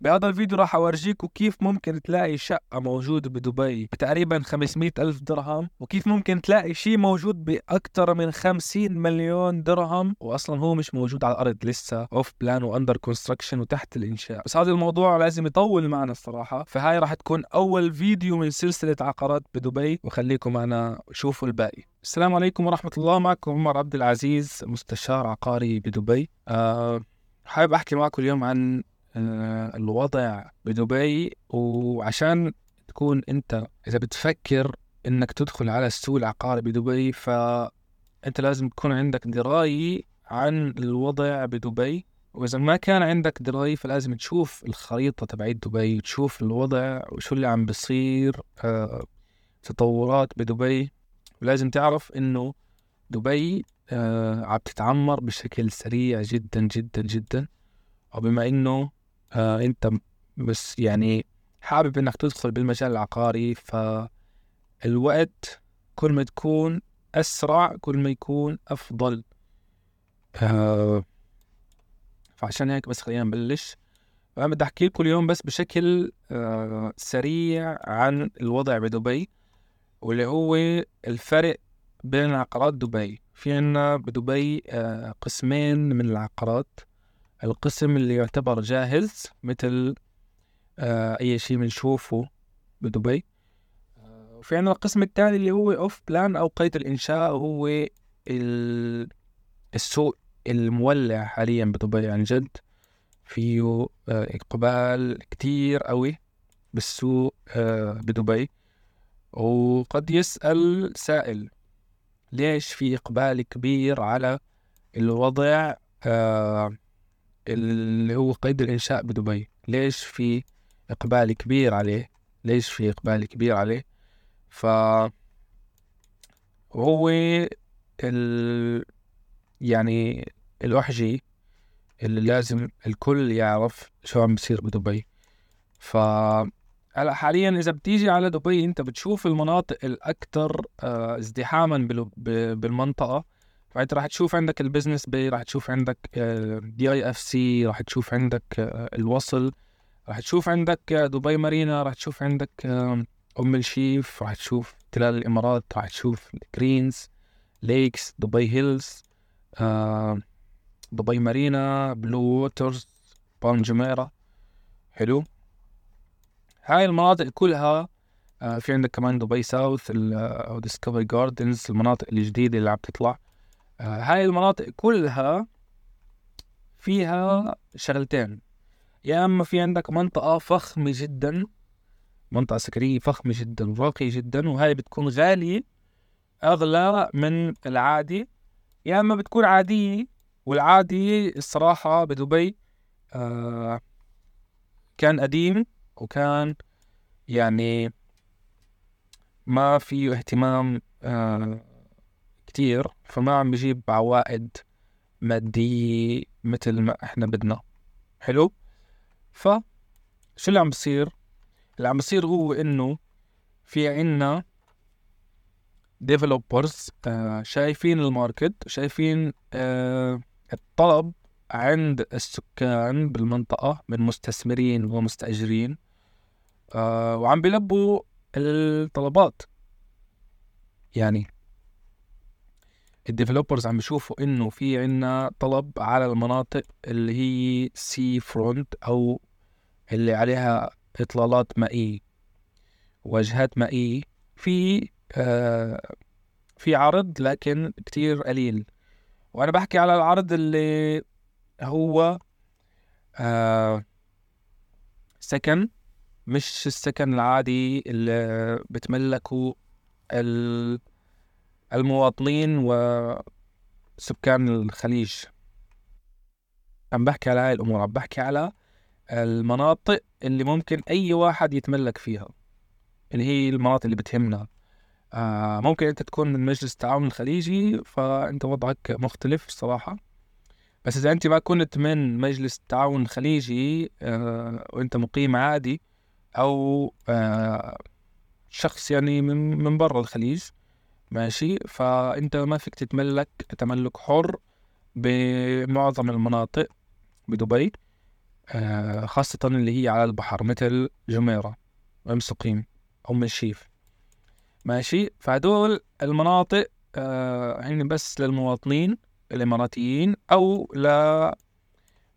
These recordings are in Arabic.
بهذا الفيديو راح أورجيكم كيف ممكن تلاقي شقة موجودة بدبي بتقريبا 500 ألف درهم وكيف ممكن تلاقي شيء موجود بأكثر من 50 مليون درهم وأصلا هو مش موجود على الأرض لسه off-plan و under construction وتحت الإنشاء. بس هذا الموضوع لازم يطول معنا الصراحة فهاي راح تكون أول فيديو من سلسلة عقارات بدبي وخليكم معنا شوفوا الباقي. السلام عليكم ورحمة الله معكم عمر عبد العزيز مستشار عقاري بدبي. أه حابب أحكي معكم اليوم عن الوضع بدبي. وعشان تكون انت إذا بتفكر إنك تدخل على السوق العقاري بدبي فأنت لازم تكون عندك دراية عن الوضع بدبي. وإذا ما كان عندك دراية فلازم تشوف الخريطة تبعت دبي وتشوف الوضع وشو اللي عم بصير آه، تطورات بدبي. ولازم تعرف إنه دبي آه، عم تتعمر بشكل سريع جدا جدا جدا. وبما إنه آه انت بس يعني حابب انك تدخل بالمجال العقاري فالوقت كل ما تكون أسرع كل ما يكون أفضل. آه فعشان هيك بس خلينا نبلش. فأنا بدي أحكي لكم اليوم بس بشكل آه سريع عن الوضع بدبي واللي هو الفرق بين عقارات دبي. في عنا بدبي آه قسمين من العقارات. القسم اللي يعتبر جاهز مثل آه أي شيء بنشوفه بدبي. آه وفي عندنا القسم الثاني اللي هو أوف بلان أو قيد الإنشاء وهو السوق المولع حاليا بدبي عن جد. فيه آه إقبال كتير قوي بالسوق آه بدبي. وقد يسأل سائل ليش في إقبال كبير على الوضع؟ اللي هو قيد الإنشاء بدبي. ليش في إقبال كبير عليه؟ ليش في إقبال كبير عليه؟ ف هو ال... يعني الوحجي اللي لازم الكل يعرف شو عم بصير بدبي. ف هلا حاليا إذا بتيجي على دبي أنت بتشوف المناطق الأكثر آه، ازدحاما بالمنطقة. فانت راح تشوف عندك ال Business Bay راح تشوف عندك DIFC راح تشوف عندك آه، الوصل راح تشوف عندك آه، دبي مارينا راح تشوف عندك أم الشيف راح تشوف تلال الإمارات راح تشوف Greens Lakes Dubai Hills دبي مارينا Bluewaters بالم جميرة حلو؟ هاي المناطق كلها آه، في عندك كمان Dubai South أو Discovery Gardens المناطق الجديدة اللي عم تطلع. آه، هاي المناطق كلها فيها شغلتين. يا إما في عندك منطقة فخمة جدا منطقة سكرية فخمة جدا وراقية جدا وهاي بتكون غالية أغلى من العادي. يا إما بتكون عادية والعادي الصراحة بدبي آه كان قديم وكان يعني ما فيه اهتمام آه كتير فما عم بجيب عوائد مادية مثل ما إحنا بدنا. حلو؟ ف شو اللي عم بصير؟ اللي عم بصير هو إنه في عنا developers آه شايفين ال market شايفين آه الطلب عند السكان بالمنطقة من مستثمرين ومستأجرين آه وعم بيلبوا الطلبات. يعني ال developers عم بيشوفوا إنه في عنا طلب على المناطق اللي هي sea front أو اللي عليها إطلالات مائية واجهات مائية. في آه في عرض لكن كتير قليل. وأنا بحكي على العرض اللي هو آه سكن مش السكن العادي اللي بتملكه المواطنين وسكان الخليج. عم بحكي على هاي الأمور عم بحكي على المناطق اللي ممكن أي واحد يتملك فيها اللي هي المناطق اللي بتهمنا. آه ممكن أنت تكون من مجلس التعاون الخليجي فأنت وضعك مختلف الصراحة. بس إذا أنت ما كنت من مجلس التعاون الخليجي آه وأنت مقيم عادي أو آه شخص يعني من, من برا الخليج ماشي؟ فأنت ما فيك تتملك تملك حر بمعظم المناطق بدبي آه خاصة اللي هي على البحر مثل جميرة أم سقيم أم الشيف ماشي؟ فهدول المناطق آه هن بس للمواطنين الإماراتيين أو ل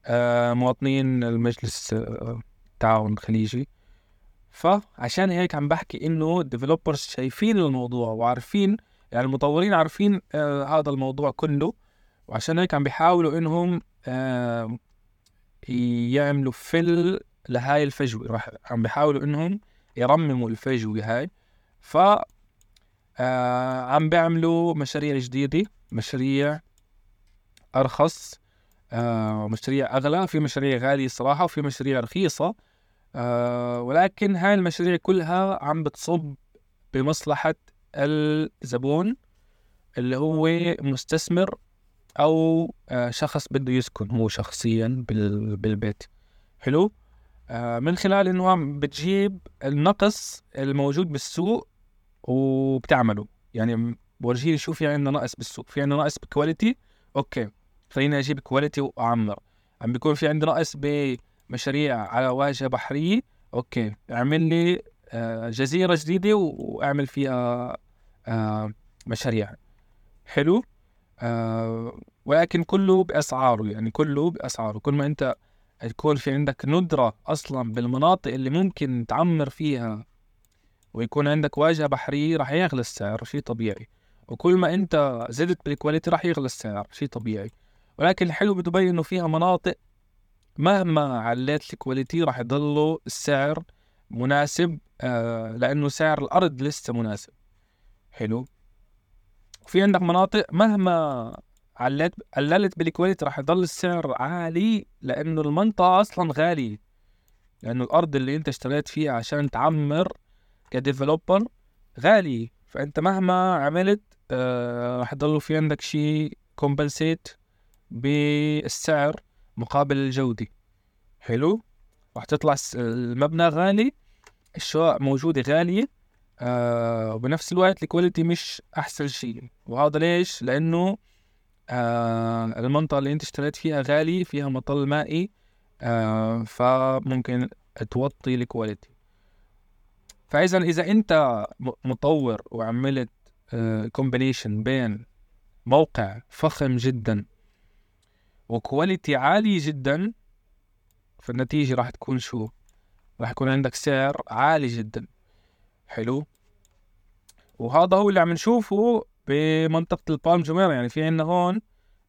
آه مواطنين المجلس آه التعاون الخليجي. فعشان هيك عم بحكي إنه الديفلوبرز شايفين الموضوع وعارفين يعني المطورين عارفين آه هذا الموضوع كله. وعشان هيك عم بيحاولوا إنهم آه يعملوا فل لهاي الفجوة. راح عم بيحاولوا إنهم يرمموا الفجوة هاي. ف آه عم بيعملوا مشاريع جديدة مشاريع أرخص آه مشاريع أغلى. في مشاريع غالية صراحة وفي مشاريع رخيصة. آه ولكن هاي المشاريع كلها عم بتصب بمصلحة الزبون اللي هو مستثمر أو آه شخص بده يسكن هو شخصيا بالبيت. حلو؟ آه من خلال إنه عم بتجيب النقص الموجود بالسوق وبتعمله. يعني بورجيني شو في عندنا نقص بالسوق. في عندنا نقص ب quality okay. خليني أجيب quality وأعمر. عم بيكون في عندنا نقص بمشاريع على واجهه بحريه Okay اعمل لي آه، جزيرة جديدة وأعمل فيها آه، مشاريع. حلو؟ آه، ولكن كله بأسعاره يعني كله بأسعاره. كل ما أنت يكون في عندك ندرة أصلا بالمناطق اللي ممكن تعمر فيها ويكون عندك واجهة بحرية راح يغلى السعر شيء طبيعي. وكل ما أنت زدت بال quality راح يغلى السعر شيء طبيعي. ولكن الحلو بدبي إنه فيها مناطق مهما عليت ال quality راح يضلوا السعر مناسب آه لأنه سعر الأرض لسه مناسب. حلو؟ في عندك مناطق مهما عليت قللت بال quality راح يضل السعر عالي لأنه المنطقة أصلا غالية. لأنه الأرض اللي أنت اشتريت فيها عشان تعمر ك developer غالي فأنت مهما عملت آه راح يضلوا في عندك شيء compensate بالسعر مقابل الجودة حلو؟ راح تطلع المبنى غالي الشقق موجودة غالية آه وبنفس الوقت ال quality مش أحسن شيء. وهذا ليش؟ لأنه آه المنطقة اللي أنت اشتريت فيها غالي فيها مطل مائي آه فممكن توطي ال quality فإذا إذا أنت مطور وعملت combination آه، بين موقع فخم جدا و quality عالي جدا فالنتيجة راح تكون شو؟ راح يكون عندك سعر عالي جدا. حلو؟ وهذا هو اللي عم نشوفه بمنطقة البالم جميرة يعني في عندنا هون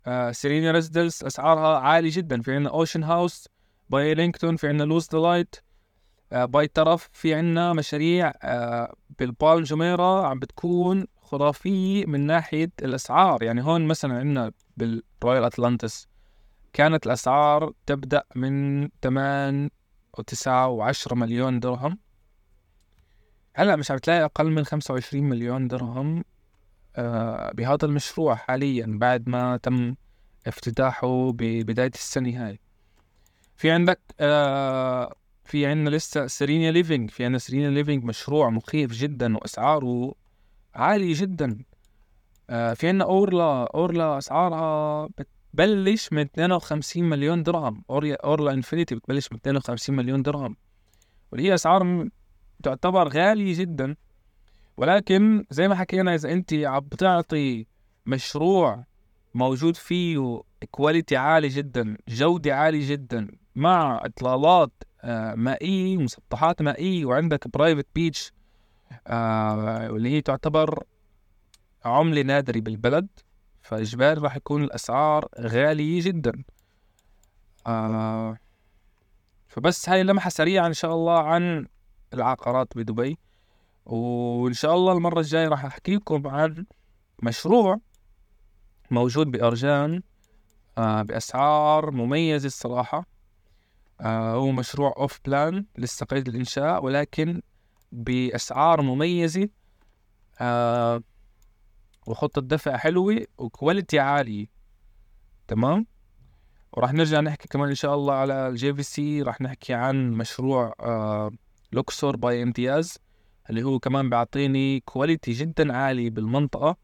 آه Serenia Residences أسعارها عالية جدا. في عندنا Ocean House by Ellington في عندنا لوز ديلايت آه، باي طرف. في عنا مشاريع آه، بالبالم جميرة عم بتكون خرافية من ناحية الأسعار. يعني هون مثلا عندنا بال Royal Atlantis كانت الأسعار تبدأ من 8 و9 و10 مليون درهم. هلأ مش عم تلاقي أقل من 25 مليون درهم آه، بهذا المشروع حاليا بعد ما تم افتتاحه ببداية السنة هاي. في عندك في عندنا لسه Serenia Living في عندنا Serenia Living مشروع مخيف جدا وأسعاره عالية جدا. آه في عندنا Orla Orla أسعارها بتبلش من 52 مليون درهم. Orla Orla Infinity بتبلش من 52 مليون درهم. واللي هي اسعار تعتبر غالية جدا. ولكن زي ما حكينا إذا أنت عم بتعطي مشروع موجود فيه quality عالي جدا جودة عالية جدا مع إطلالات آه، مائية مسطحات مائية وعندك private beach آه، واللي هي تعتبر عملة نادرة بالبلد. فإجباري راح يكون الأسعار غالية جدا. آه، فبس هاي لمحة سريعة إن شاء الله عن العقارات بدبي. وإن شاء الله المرة الجاية راح أحكي لكم عن مشروع موجود بأرجان بأسعار مميزة الصراحة. آه هو مشروع أوف بلان لسه قيد الإنشاء ولكن بأسعار مميزة. آه وخطة دفع حلوة و quality عالية. تمام؟ وراح نرجع نحكي كمان إن شاء الله على ال JVC راح نحكي عن مشروع آه Luxor by امتياز اللي هو كمان بيعطيني quality جدا عالي بالمنطقة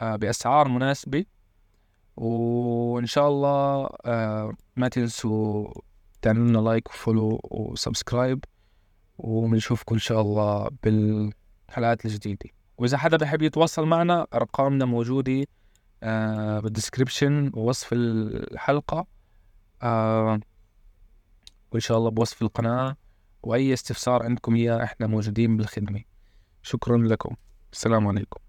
آه بأسعار مناسبة. وإن شاء الله آه ما تنسوا تعملوا لنا like و follow و subscribe وبنشوفكم إن شاء الله بالحلقات الجديدة. وإذا حدا بحب يتواصل معنا أرقامنا موجودة آه بال description ووصف الحلقة. آه وإن شاء الله بوصف القناة. وأي استفسار عندكم إياه إحنا موجودين بالخدمة. شكرا لكم. السلام عليكم.